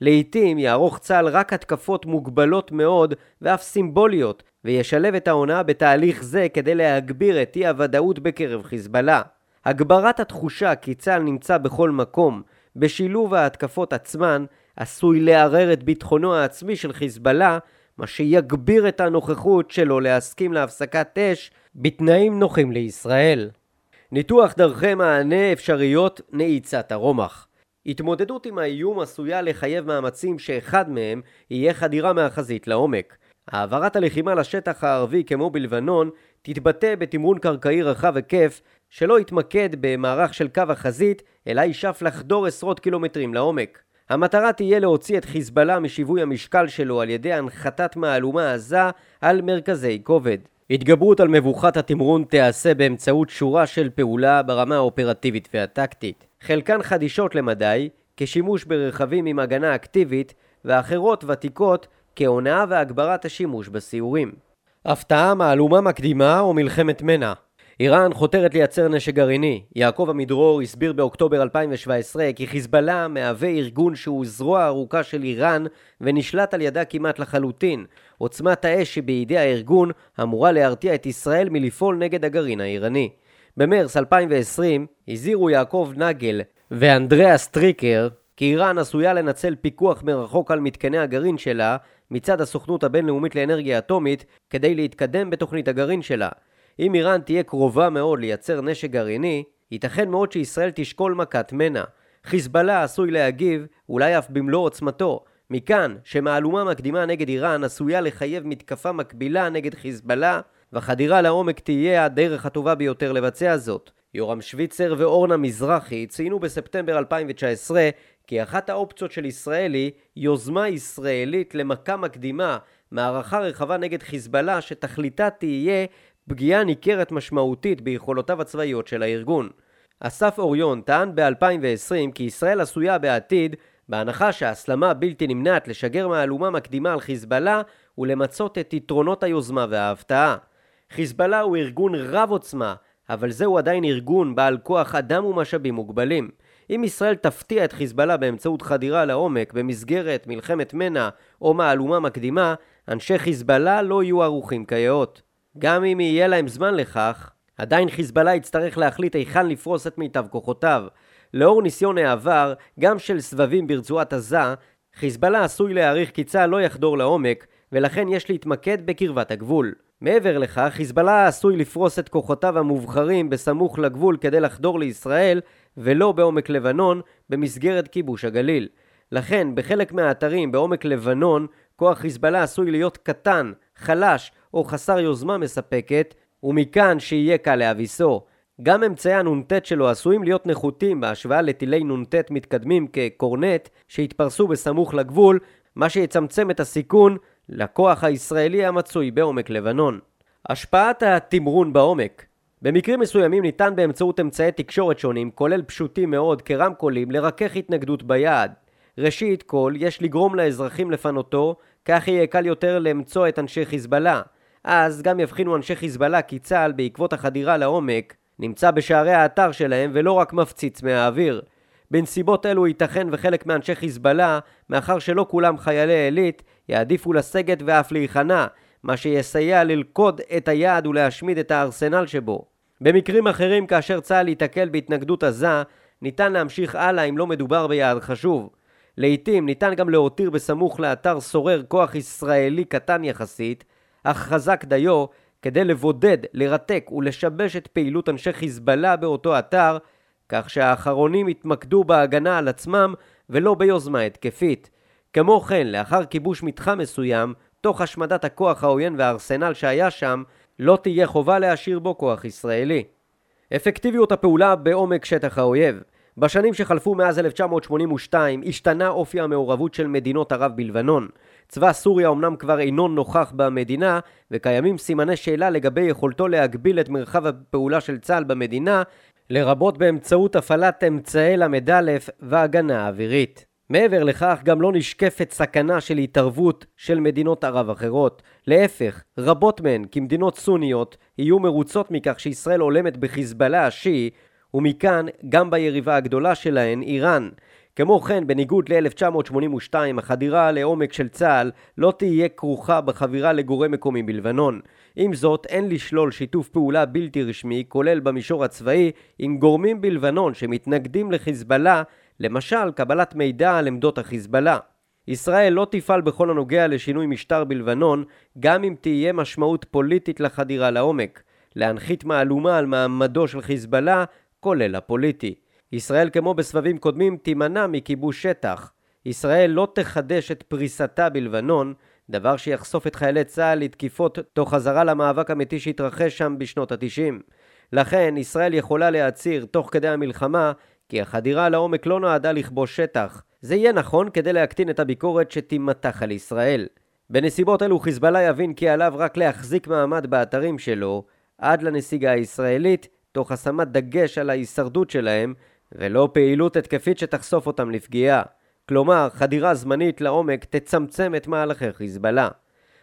לעתים יערוך צה"ל רק התקפות מוגבלות מאוד ואף סימבוליות, וישלב את ההונאה בתהליך זה כדי להגביר את אי הוודאות בקרב חיזבאללה. הגברת התחושה כי צה"ל נמצא בכל מקום, בשילוב ההתקפות עצמן, עשוי לערער את ביטחונו העצמי של חיזבאללה, מה שיגביר את הנוכחות שלו להסכים להפסקת אש בתנאים נוחים לישראל. ניתוח דרכי מענה אפשריות נעיצת הרומח התמודדות עם האיום עשויה לחייב מאמצים שאחד מהם יהיה חדירה מהחזית לעומק. העברת הלחימה לשטח הערבי כמו בלבנון תתבטא בתמרון קרקעי רחב היקף שלא יתמקד במערך של קו החזית אלא ישאף לחדור עשרות קילומטרים לעומק. המטרה תהיה להוציא את חיזבאללה משיווי המשקל שלו על ידי הנחתת מהלומה עזה על מרכזי כובד. התגברות על מבוכת התמרון תיעשה באמצעות שורה של פעולה ברמה האופרטיבית והטקטית. חלקן חדישות למדי, כשימוש ברכבים עם הגנה אקטיבית, ואחרות ותיקות כהונאה והגברת השימוש בסיורים. הפתעה, מהלומה מקדימה או מלחמת מנע איראן חותרת לייצר נשק גרעיני. יעקב עמידרור הסביר באוקטובר 2017 כי חיזבאללה מהווה ארגון שהוא זרוע ארוכה של איראן ונשלט על ידה כמעט לחלוטין. עוצמת האש שבידי הארגון אמורה להרתיע את ישראל מלפעול נגד הגרעין האיראני. במרס 2020 הזהירו יעקב נגל ואנדריאה סטריקר כי איראן עשויה לנצל פיקוח מרחוק על מתקני הגרעין שלה מצד הסוכנות הבינלאומית לאנרגיה אטומית כדי להתקדם בתוכנית הגרעין שלה. אם איראן תהיה קרובה מאוד לייצר נשק גרעיני, ייתכן מאוד שישראל תשקול מכת מנע. חיזבאללה עשוי להגיב, אולי אף במלוא עוצמתו. מכאן שמהלומה מקדימה נגד איראן עשויה לחייב מתקפה מקבילה נגד חיזבאללה, והחדירה לעומק תהיה הדרך הטובה ביותר לבצע זאת. יורם שוויצר ואורנה מזרחי ציינו בספטמבר 2019 כי אחת האופציות של ישראל היא יוזמה ישראלית למכה מקדימה, מערכה רחבה נגד חיזבאללה שתכליתה תהיה פגיעה ניכרת משמעותית ביכולותיו הצבאיות של הארגון. אסף אוריון טען ב-2020 כי ישראל עשויה בעתיד, בהנחה שההסלמה בלתי נמנעת לשגר מהלומה מקדימה על חיזבאללה ולמצות את יתרונות היוזמה וההפתעה. חיזבאללה הוא ארגון רב עוצמה, אבל זהו עדיין ארגון בעל כוח אדם ומשאבים מוגבלים. אם ישראל תפתיע את חיזבאללה באמצעות חדירה לעומק במסגרת מלחמת מנע או מהלומה מקדימה, אנשי חיזבאללה לא יהיו ערוכים כיאות. גם אם יהיה להם זמן לכך, עדיין חיזבאללה יצטרך להחליט היכן לפרוס את מיטב כוחותיו. לאור ניסיון העבר, גם של סבבים ברצועת עזה, חיזבאללה עשוי להעריך כי צה"ל לא יחדור לעומק, ולכן יש להתמקד בקרבת הגבול. מעבר לכך, חיזבאללה עשוי לפרוס את כוחותיו המובחרים בסמוך לגבול כדי לחדור לישראל, ולא בעומק לבנון, במסגרת כיבוש הגליל. לכן, בחלק מהאתרים בעומק לבנון, כוח חיזבאללה עשוי להיות קטן, חלש או חסר יוזמה מספקת, ומכאן שיהיה קל להביסו. גם אמצעי הנ"ט שלו עשויים להיות נחותים בהשוואה לטילי נ"ט מתקדמים כקורנט שהתפרסו בסמוך לגבול, מה שיצמצם את הסיכון לכוח הישראלי המצוי בעומק לבנון. השפעת התמרון בעומק במקרים מסוימים ניתן באמצעות אמצעי תקשורת שונים, כולל פשוטים מאוד כרמקולים, לרכך התנגדות ביעד. ראשית כל, יש לגרום לאזרחים לפנותו, כך יהיה קל יותר למצוא את אנשי חיזבאללה. אז גם יבחינו אנשי חיזבאללה כי צה"ל בעקבות החדירה לעומק נמצא בשערי האתר שלהם ולא רק מפציץ מהאוויר. בנסיבות אלו ייתכן וחלק מאנשי חיזבאללה, מאחר שלא כולם חיילי עילית, יעדיפו לסגת ואף להיכנע, מה שיסייע ללכוד את היעד ולהשמיד את הארסנל שבו. במקרים אחרים, כאשר צה"ל ייתקל בהתנגדות עזה, ניתן להמשיך הלאה אם לא מדובר ביעד חשוב. לעתים ניתן גם להותיר בסמוך לאתר שורר כוח ישראלי קטן יחסית, אך חזק דיו, כדי לבודד, לרתק ולשבש את פעילות אנשי חיזבאללה באותו אתר, כך שהאחרונים יתמקדו בהגנה על עצמם ולא ביוזמה התקפית. כמו כן, לאחר כיבוש מתחם מסוים, תוך השמדת הכוח העוין והארסנל שהיה שם, לא תהיה חובה להשאיר בו כוח ישראלי. אפקטיביות הפעולה בעומק שטח האויב בשנים שחלפו מאז 1982 השתנה אופי המעורבות של מדינות ערב בלבנון. צבא סוריה אמנם כבר אינו נוכח במדינה, וקיימים סימני שאלה לגבי יכולתו להגביל את מרחב הפעולה של צה"ל במדינה, לרבות באמצעות הפעלת אמצעי ל"א והגנה אווירית. מעבר לכך, גם לא נשקפת סכנה של התערבות של מדינות ערב אחרות. להפך, רבות מהן, כמדינות סוניות, יהיו מרוצות מכך שישראל עולמת בחיזבאללה השיעי, ומכאן גם ביריבה הגדולה שלהן, איראן. כמו כן, בניגוד ל-1982, החדירה לעומק של צה"ל לא תהיה כרוכה בחבירה לגורם מקומי בלבנון. עם זאת, אין לשלול שיתוף פעולה בלתי רשמי, כולל במישור הצבאי, עם גורמים בלבנון שמתנגדים לחיזבאללה, למשל קבלת מידע על עמדות החיזבאללה. ישראל לא תפעל בכל הנוגע לשינוי משטר בלבנון, גם אם תהיה משמעות פוליטית לחדירה לעומק. להנחית מהלומה על מעמדו של חיזבאללה, כולל הפוליטי. ישראל כמו בסבבים קודמים תימנע מכיבוש שטח. ישראל לא תחדש את פריסתה בלבנון, דבר שיחשוף את חיילי צה"ל לתקיפות תוך חזרה למאבק אמיתי שהתרחש שם בשנות התשעים. לכן ישראל יכולה להצהיר תוך כדי המלחמה כי החדירה לעומק לא נועדה לכבוש שטח. זה יהיה נכון כדי להקטין את הביקורת שתימתח על ישראל. בנסיבות אלו חיזבאללה יבין כי עליו רק להחזיק מעמד באתרים שלו עד לנסיגה הישראלית, תוך השמת דגש על ההישרדות שלהם ולא פעילות התקפית שתחשוף אותם לפגיעה. כלומר, חדירה זמנית לעומק תצמצם את מהלכי חיזבאללה.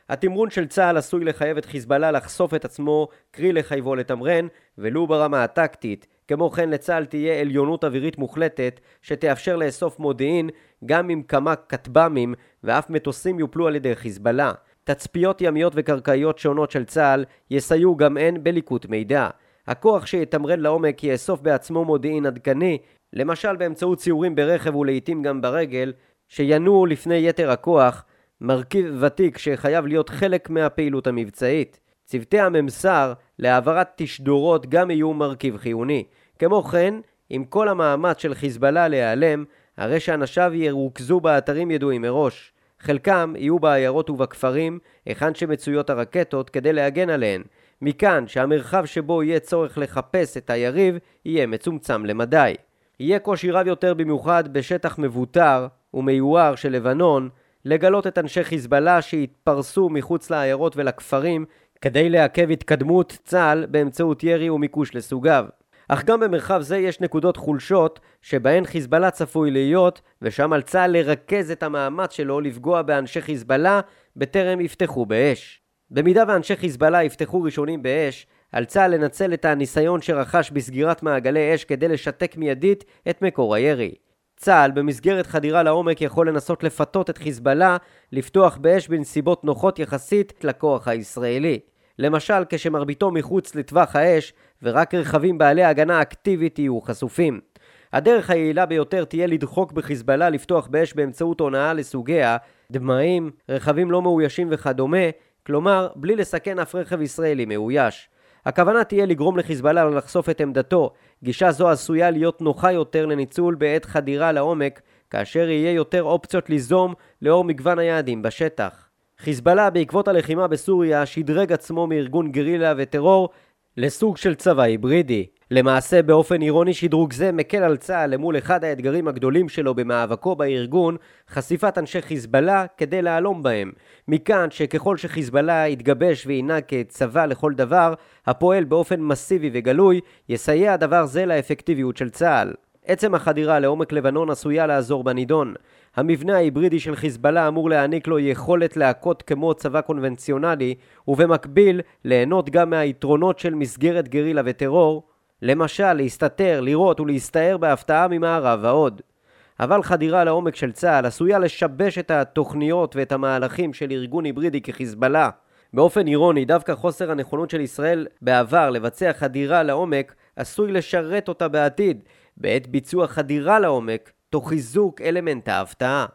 התמרון של צה"ל עשוי לחייב את חיזבאללה לחשוף את עצמו, קרי לחייבו לתמרן, ולו ברמה הטקטית. כמו כן לצה"ל תהיה עליונות אווירית מוחלטת, שתאפשר לאסוף מודיעין גם אם כמה כטב"מים ואף מטוסים יופלו על ידי חיזבאללה. תצפיות ימיות וקרקעיות שונות של צה"ל יסייעו גם הן בליקוט מידע. הכוח שיתמרן לעומק יאסוף בעצמו מודיעין עדכני, למשל באמצעות ציורים ברכב ולעיתים גם ברגל, שינועו לפני יתר הכוח, מרכיב ותיק שחייב להיות חלק מהפעילות המבצעית. צוותי הממסר להעברת תשדורות גם יהיו מרכיב חיוני. כמו כן, עם כל המאמץ של חיזבאללה להיעלם, הרי שאנשיו ירוכזו באתרים ידועים מראש. חלקם יהיו בעיירות ובכפרים, היכן שמצויות הרקטות, כדי להגן עליהן. מכאן שהמרחב שבו יהיה צורך לחפש את היריב יהיה מצומצם למדי. יהיה קושי רב יותר במיוחד בשטח מבוטר ומיוער של לבנון לגלות את אנשי חיזבאללה שהתפרסו מחוץ לעיירות ולכפרים כדי לעכב התקדמות צה"ל באמצעות ירי ומיקוש לסוגיו. אך גם במרחב זה יש נקודות חולשות שבהן חיזבאללה צפוי להיות ושם על צה"ל לרכז את המאמץ שלו לפגוע באנשי חיזבאללה בטרם יפתחו באש. במידה ואנשי חיזבאללה יפתחו ראשונים באש, על צה"ל לנצל את הניסיון שרכש בסגירת מעגלי אש כדי לשתק מיידית את מקור הירי. צה"ל במסגרת חדירה לעומק יכול לנסות לפתות את חיזבאללה לפתוח באש בנסיבות נוחות יחסית לכוח הישראלי. למשל כשמרביתו מחוץ לטווח האש ורק רכבים בעלי הגנה אקטיבית יהיו חשופים. הדרך היעילה ביותר תהיה לדחוק בחיזבאללה לפתוח באש באמצעות הונאה לסוגיה, דמעים, רכבים לא מאוישים וכדומה, כלומר, בלי לסכן אף רכב ישראלי מאויש. הכוונה תהיה לגרום לחיזבאללה לחשוף את עמדתו. גישה זו עשויה להיות נוחה יותר לניצול בעת חדירה לעומק, כאשר יהיה יותר אופציות ליזום לאור מגוון היעדים בשטח. חיזבאללה בעקבות הלחימה בסוריה שדרג עצמו מארגון גרילה וטרור לסוג של צבא היברידי. למעשה באופן אירוני שדרוג זה מקל על צה"ל למול אחד האתגרים הגדולים שלו במאבקו בארגון, חשיפת אנשי חיזבאללה כדי להלום בהם. מכאן שככל שחיזבאללה יתגבש וינהג כצבא לכל דבר, הפועל באופן מסיבי וגלוי, יסייע דבר זה לאפקטיביות של צה"ל. עצם החדירה לעומק לבנון עשויה לעזור בנידון. המבנה ההיברידי של חיזבאללה אמור להעניק לו יכולת להכות כמו צבא קונבנציונלי, ובמקביל ליהנות גם מהיתרונות של מסגרת גרילה וטרור, למשל להסתתר, לראות ולהסתער בהפתעה ממערב ועוד. אבל חדירה לעומק של צה"ל עשויה לשבש את התוכניות ואת המהלכים של ארגון היברידי כחיזבאללה. באופן אירוני, דווקא חוסר הנכונות של ישראל בעבר לבצע חדירה לעומק עשוי לשרת אותה בעתיד, בעת ביצוע חדירה לעומק, תוך חיזוק אלמנט ההפתעה.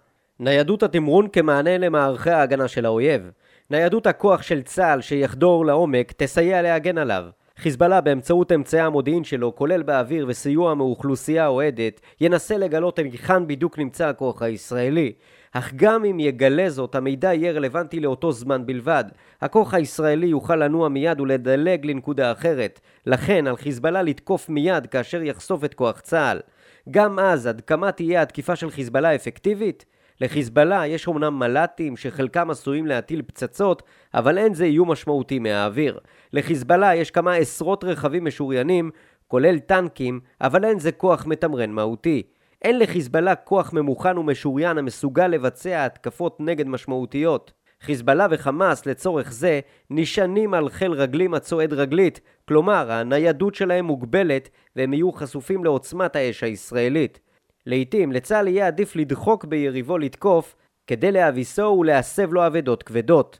ניידות התמרון כמענה למערכי ההגנה של האויב. ניידות הכוח של צה"ל שיחדור לעומק תסייע להגן עליו. חיזבאללה באמצעות אמצעי המודיעין שלו, כולל באוויר וסיוע מאוכלוסייה אוהדת, ינסה לגלות היכן בדיוק נמצא הכוח הישראלי. אך גם אם יגלה זאת, המידע יהיה רלוונטי לאותו זמן בלבד. הכוח הישראלי יוכל לנוע מיד ולדלג לנקודה אחרת. לכן, על חיזבאללה לתקוף מיד כאשר יחשוף את כוח צה"ל. גם אז, עד כמה תהיה התקיפה של חיזבאללה אפקטיבית? לחיזבאללה יש אומנם מל"טים שחלקם עשויים להטיל פצצות, אבל אין זה איום משמעותי מהאוויר. לחיזבאללה יש כמה עשרות רכבים משוריינים, כולל טנקים, אבל אין זה כוח מתמרן מהותי. אין לחיזבאללה כוח ממוכן ומשוריין המסוגל לבצע התקפות נגד משמעותיות. חיזבאללה וחמאס לצורך זה נשענים על חיל רגלים הצועד רגלית, כלומר הניידות שלהם מוגבלת והם יהיו חשופים לעוצמת האש הישראלית. לעתים לצה"ל יהיה עדיף לדחוק ביריבו לתקוף כדי להביסו ולהסב לו אבדות כבדות.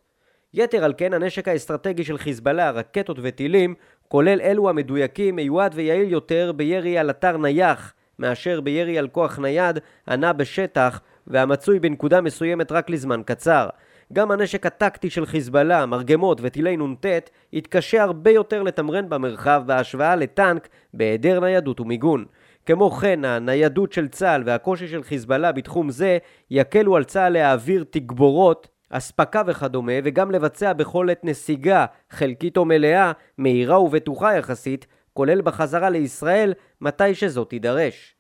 יתר על כן הנשק האסטרטגי של חיזבאללה, רקטות וטילים, כולל אלו המדויקים, מיועד ויעיל יותר בירי על אתר נייח מאשר בירי על כוח נייד הנע בשטח והמצוי בנקודה מסוימת רק לזמן קצר. גם הנשק הטקטי של חיזבאללה, מרגמות וטילי נ"ט, יתקשה הרבה יותר לתמרן במרחב בהשוואה לטנק בהיעדר ניידות ומיגון. כמו כן, הניידות של צה"ל והקושי של חיזבאללה בתחום זה יקלו על צה"ל להעביר תגבורות, אספקה וכדומה, וגם לבצע בכל עת נסיגה, חלקית או מלאה, מהירה ובטוחה יחסית, כולל בחזרה לישראל, מתי שזאת תידרש.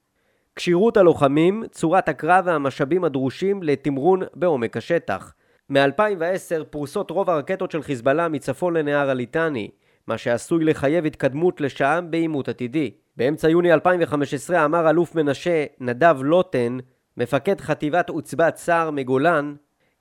כשירות הלוחמים, צורת הקרב והמשאבים הדרושים לתמרון בעומק השטח. מ-2010 פרוסות רוב הרקטות של חיזבאללה מצפון לנהר הליטני, מה שעשוי לחייב התקדמות לשם בעימות עתידי. באמצע יוני 2015 אמר אלוף מנשה נדב לוטן, מפקד חטיבת עוצבת סער מגולן,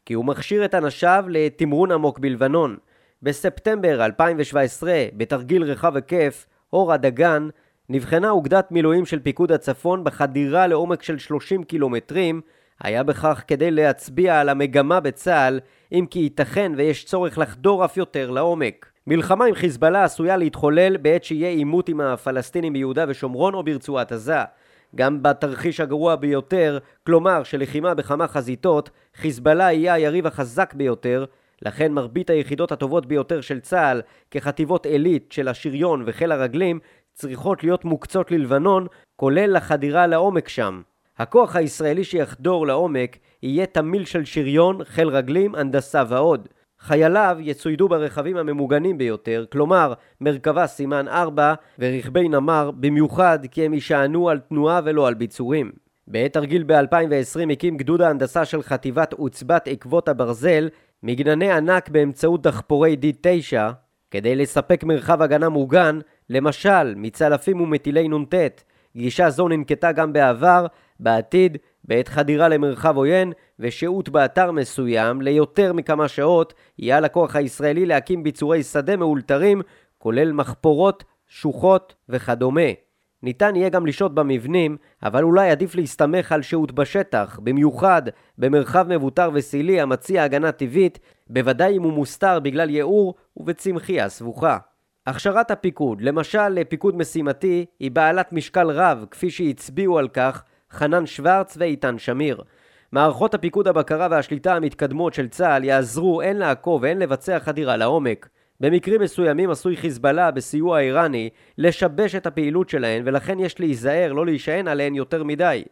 כי הוא מכשיר את אנשיו לתמרון עמוק בלבנון. בספטמבר 2017, בתרגיל רחב היקף, אור הדגן, נבחנה אוגדת מילואים של פיקוד הצפון בחדירה לעומק של 30 קילומטרים, היה בכך כדי להצביע על המגמה בצה"ל, אם כי ייתכן ויש צורך לחדור אף יותר לעומק. מלחמה עם חיזבאללה עשויה להתחולל בעת שיהיה עימות עם הפלסטינים ביהודה ושומרון או ברצועת עזה. גם בתרחיש הגרוע ביותר, כלומר שלחימה בכמה חזיתות, חיזבאללה יהיה היריב החזק ביותר, לכן מרבית היחידות הטובות ביותר של צה"ל, כחטיבות עילית של השריון וחיל הרגלים, צריכות להיות מוקצות ללבנון, כולל לחדירה לעומק שם. הכוח הישראלי שיחדור לעומק יהיה תמיל של שריון, חיל רגלים, הנדסה ועוד. חייליו יצוידו ברכבים הממוגנים ביותר, כלומר מרכבה סימן 4 ורכבי נמר, במיוחד כי הם יישענו על תנועה ולא על ביצורים. בעת תרגיל ב-2020 הקים גדוד ההנדסה של חטיבת עוצבת עקבות הברזל מגנני ענק באמצעות דחפורי D9 כדי לספק מרחב הגנה מוגן, למשל מצלפים ומטילי נ"ט. גישה זו ננקטה גם בעבר, בעתיד בעת חדירה למרחב עוין ושהות באתר מסוים ליותר מכמה שעות, יהיה על הכוח הישראלי להקים ביצורי שדה מאולתרים, כולל מחפורות, שוחות וכדומה. ניתן יהיה גם לשהות במבנים, אבל אולי עדיף להסתמך על שהות בשטח, במיוחד במרחב מבוטר וסילי המציע הגנה טבעית, בוודאי אם הוא מוסתר בגלל ייעור ובצמחייה סבוכה. הכשרת הפיקוד, למשל לפיקוד משימתי, היא בעלת משקל רב, כפי שהצביעו על כך חנן שוורץ ואיתן שמיר. מערכות הפיקוד הבקרה והשליטה המתקדמות של צה"ל יעזרו הן לעקוב והן לבצע חדירה לעומק. במקרים מסוימים עשוי חיזבאללה בסיוע האיראני לשבש את הפעילות שלהן ולכן יש להיזהר לא להישען עליהן יותר מדי.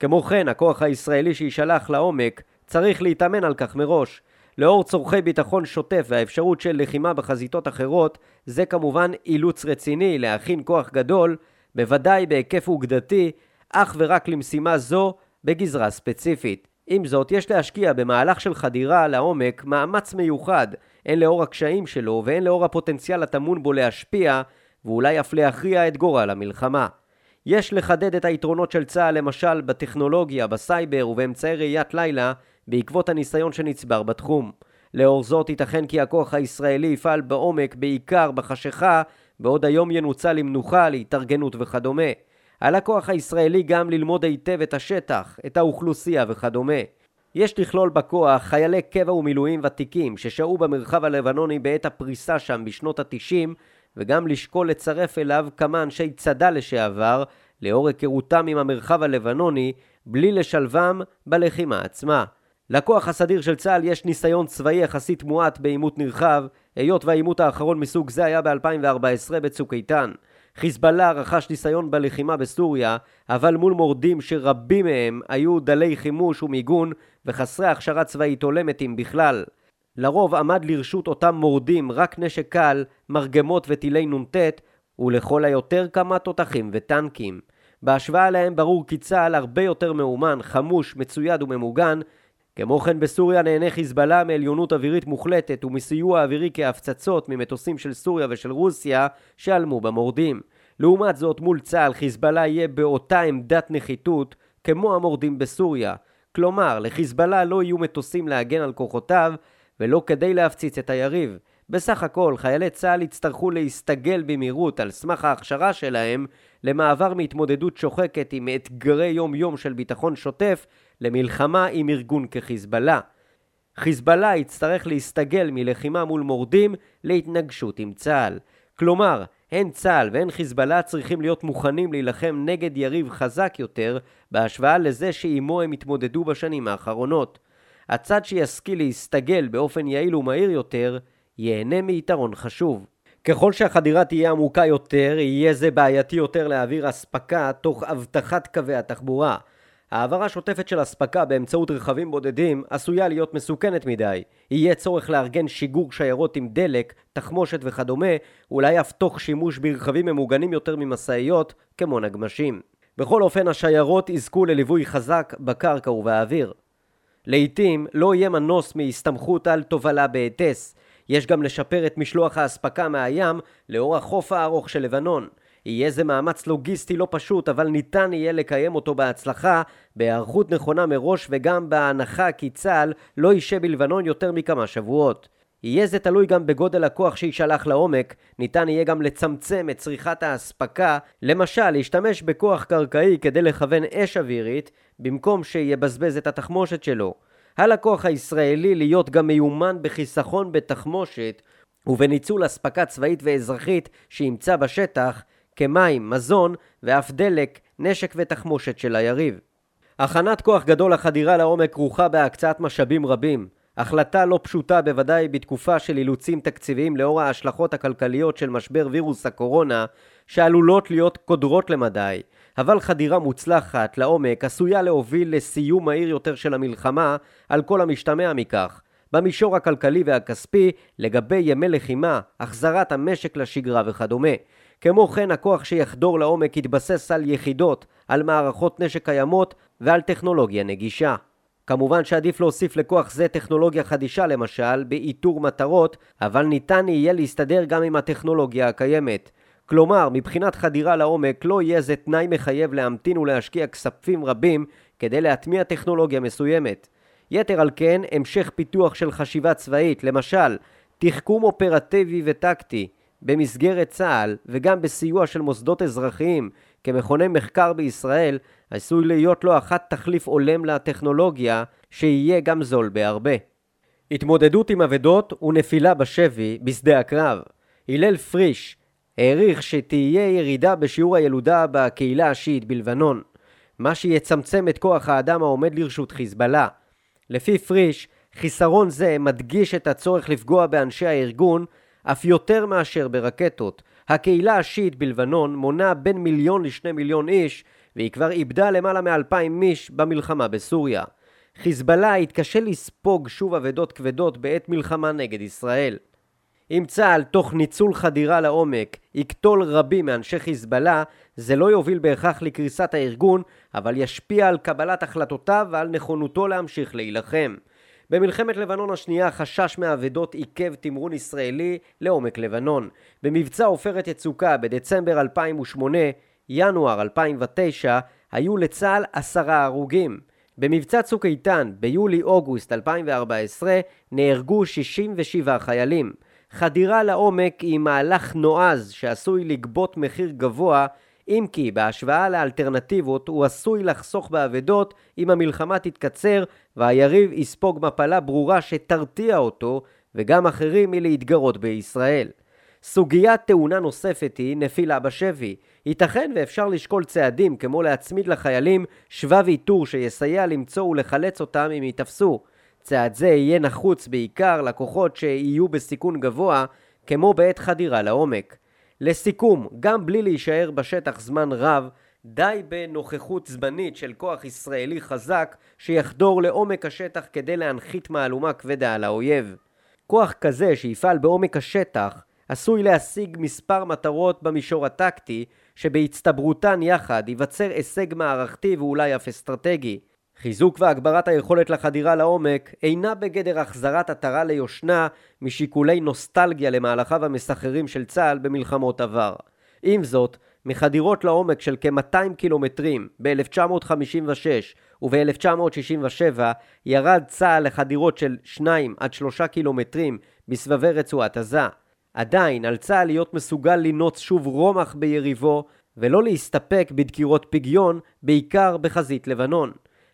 כמו כן, הכוח הישראלי שיישלח לעומק צריך להתאמן על כך מראש. לאור צורכי ביטחון שוטף והאפשרות של לחימה בחזיתות אחרות, זה כמובן אילוץ רציני להכין כוח גדול, בוודאי בהיקף אוגדתי, אך ורק למשימה זו בגזרה ספציפית. עם זאת, יש להשקיע במהלך של חדירה לעומק מאמץ מיוחד, הן לאור הקשיים שלו והן לאור הפוטנציאל הטמון בו להשפיע, ואולי אף להכריע את גורל המלחמה. יש לחדד את היתרונות של צה"ל למשל בטכנולוגיה, בסייבר ובאמצעי ראיית לילה, בעקבות הניסיון שנצבר בתחום. לאור זאת ייתכן כי הכוח הישראלי יפעל בעומק בעיקר בחשיכה, בעוד היום ינוצל למנוחה, להתארגנות וכדומה. על הכוח הישראלי גם ללמוד היטב את השטח, את האוכלוסייה וכדומה. יש לכלול בכוח חיילי קבע ומילואים ותיקים ששהו במרחב הלבנוני בעת הפריסה שם בשנות התשעים וגם לשקול לצרף אליו כמה אנשי צד"ל לשעבר לאור היכרותם עם המרחב הלבנוני בלי לשלבם בלחימה עצמה. לכוח הסדיר של צה"ל יש ניסיון צבאי יחסית מועט בעימות נרחב, היות והעימות האחרון מסוג זה היה ב-2014 בצוק איתן. חיזבאללה רכש ניסיון בלחימה בסוריה, אבל מול מורדים שרבים מהם היו דלי חימוש ומיגון וחסרי הכשרה צבאית הולמת אם בכלל. לרוב עמד לרשות אותם מורדים רק נשק קל, מרגמות וטילי נ"ט, ולכל היותר כמה תותחים וטנקים. בהשוואה להם ברור כי צה"ל הרבה יותר מאומן, חמוש, מצויד וממוגן. כמו כן בסוריה נהנה חיזבאללה מעליונות אווירית מוחלטת ומסיוע אווירי כהפצצות ממטוסים של סוריה ושל רוסיה שעלמו במורדים. לעומת זאת מול צה"ל חיזבאללה יהיה באותה עמדת נחיתות כמו המורדים בסוריה. כלומר, לחיזבאללה לא יהיו מטוסים להגן על כוחותיו ולא כדי להפציץ את היריב. בסך הכל, חיילי צה"ל יצטרכו להסתגל במהירות על סמך ההכשרה שלהם למעבר מהתמודדות שוחקת עם אתגרי יום-יום של ביטחון שוטף למלחמה עם ארגון כחיזבאללה. חיזבאללה יצטרך להסתגל מלחימה מול מורדים להתנגשות עם צה"ל. כלומר, הן צה"ל והן חיזבאללה צריכים להיות מוכנים להילחם נגד יריב חזק יותר בהשוואה לזה שעימו הם התמודדו בשנים האחרונות. הצד שישכיל להסתגל באופן יעיל ומהיר יותר, ייהנה מיתרון חשוב. ככל שהחדירה תהיה עמוקה יותר, יהיה זה בעייתי יותר להעביר אספקה תוך אבטחת קווי התחבורה. העברה שוטפת של אספקה באמצעות רכבים בודדים עשויה להיות מסוכנת מדי. יהיה צורך לארגן שיגור שיירות עם דלק, תחמושת וכדומה, אולי אף תוך שימוש ברכבים ממוגנים יותר ממשאיות, כמו נגמשים. בכל אופן השיירות יזכו לליווי חזק בקרקע ובאוויר. לעתים לא יהיה מנוס מהסתמכות על תובלה בהיטס. יש גם לשפר את משלוח האספקה מהים לאור החוף הארוך של לבנון. יהיה זה מאמץ לוגיסטי לא פשוט, אבל ניתן יהיה לקיים אותו בהצלחה, בהיערכות נכונה מראש וגם בהנחה כי צה"ל לא יישב בלבנון יותר מכמה שבועות. יהיה זה תלוי גם בגודל הכוח שיישלח לעומק, ניתן יהיה גם לצמצם את צריכת האספקה, למשל להשתמש בכוח קרקעי כדי לכוון אש אווירית, במקום שיבזבז את התחמושת שלו. הלקוח הישראלי להיות גם מיומן בחיסכון בתחמושת ובניצול אספקה צבאית ואזרחית שימצא בשטח, כמים, מזון ואף דלק, נשק ותחמושת של היריב. הכנת כוח גדול לחדירה לעומק כרוכה בהקצאת משאבים רבים. החלטה לא פשוטה בוודאי בתקופה של אילוצים תקציביים לאור ההשלכות הכלכליות של משבר וירוס הקורונה שעלולות להיות קודרות למדי, אבל חדירה מוצלחת לעומק עשויה להוביל לסיום מהיר יותר של המלחמה על כל המשתמע מכך. במישור הכלכלי והכספי, לגבי ימי לחימה, החזרת המשק לשגרה וכדומה. כמו כן, הכוח שיחדור לעומק יתבסס על יחידות, על מערכות נשק קיימות ועל טכנולוגיה נגישה. כמובן שעדיף להוסיף לכוח זה טכנולוגיה חדישה למשל, באיתור מטרות, אבל ניתן יהיה להסתדר גם עם הטכנולוגיה הקיימת. כלומר, מבחינת חדירה לעומק לא יהיה זה תנאי מחייב להמתין ולהשקיע כספים רבים כדי להטמיע טכנולוגיה מסוימת. יתר על כן, המשך פיתוח של חשיבה צבאית, למשל, תחכום אופרטיבי וטקטי, במסגרת צה"ל וגם בסיוע של מוסדות אזרחיים כמכוני מחקר בישראל, עשוי להיות לא אחת תחליף הולם לטכנולוגיה, שיהיה גם זול בהרבה. התמודדות עם אבדות ונפילה בשבי בשדה הקרב. הלל פריש העריך שתהיה ירידה בשיעור הילודה בקהילה השיעית בלבנון, מה שיצמצם את כוח האדם העומד לרשות חיזבאללה. לפי פריש, חיסרון זה מדגיש את הצורך לפגוע באנשי הארגון אף יותר מאשר ברקטות. הקהילה השיעית בלבנון מונה בין מיליון לשני מיליון איש, והיא כבר איבדה למעלה מאלפיים איש במלחמה בסוריה. חיזבאללה התקשה לספוג שוב אבדות כבדות בעת מלחמה נגד ישראל. אם צה"ל תוך ניצול חדירה לעומק יקטול רבים מאנשי חיזבאללה, זה לא יוביל בהכרח לקריסת הארגון, אבל ישפיע על קבלת החלטותיו ועל נכונותו להמשיך להילחם. במלחמת לבנון השנייה חשש מאבדות עיכב תמרון ישראלי לעומק לבנון. במבצע עופרת יצוקה בדצמבר 2008, ינואר 2009, היו לצה"ל עשרה הרוגים. במבצע צוק איתן ביולי-אוגוסט 2014 נהרגו 67 חיילים. חדירה לעומק היא מהלך נועז שעשוי לגבות מחיר גבוה אם כי בהשוואה לאלטרנטיבות הוא עשוי לחסוך באבדות אם המלחמה תתקצר והיריב יספוג מפלה ברורה שתרתיע אותו וגם אחרים מלהתגרות בישראל. סוגיה טעונה נוספת היא נפילה בשבי. ייתכן ואפשר לשקול צעדים כמו להצמיד לחיילים שבב איתור שיסייע למצוא ולחלץ אותם אם ייתפסו. צעד זה יהיה נחוץ בעיקר לכוחות שיהיו בסיכון גבוה כמו בעת חדירה לעומק. לסיכום, גם בלי להישאר בשטח זמן רב, די בנוכחות זמנית של כוח ישראלי חזק שיחדור לעומק השטח כדי להנחית מהלומה כבדה על האויב. כוח כזה שיפעל בעומק השטח עשוי להשיג מספר מטרות במישור הטקטי, שבהצטברותן יחד ייווצר הישג מערכתי ואולי אף אסטרטגי. חיזוק והגברת היכולת לחדירה לעומק אינה בגדר החזרת עטרה ליושנה משיקולי נוסטלגיה למהלכיו המסחררים של צה"ל במלחמות עבר. עם זאת, מחדירות לעומק של כ-200 קילומטרים ב-1956 וב-1967 ירד צה"ל לחדירות של 2 עד 3 קילומטרים בסבבי רצועת עזה. עדיין על צה"ל להיות מסוגל לנוץ שוב רומח ביריבו ולא להסתפק בדקירות פגיון, בעיקר בחזית לבנון.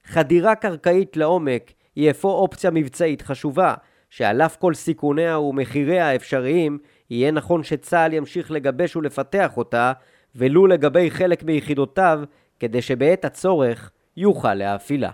חדירה קרקעית לעומק היא אפוא אופציה מבצעית חשובה, שעל אף כל סיכוניה ומחיריה האפשריים, יהיה נכון שצה"ל ימשיך לגבש ולפתח אותה, ולו לגבי חלק מיחידותיו, כדי שבעת הצורך יוכל להפעילה.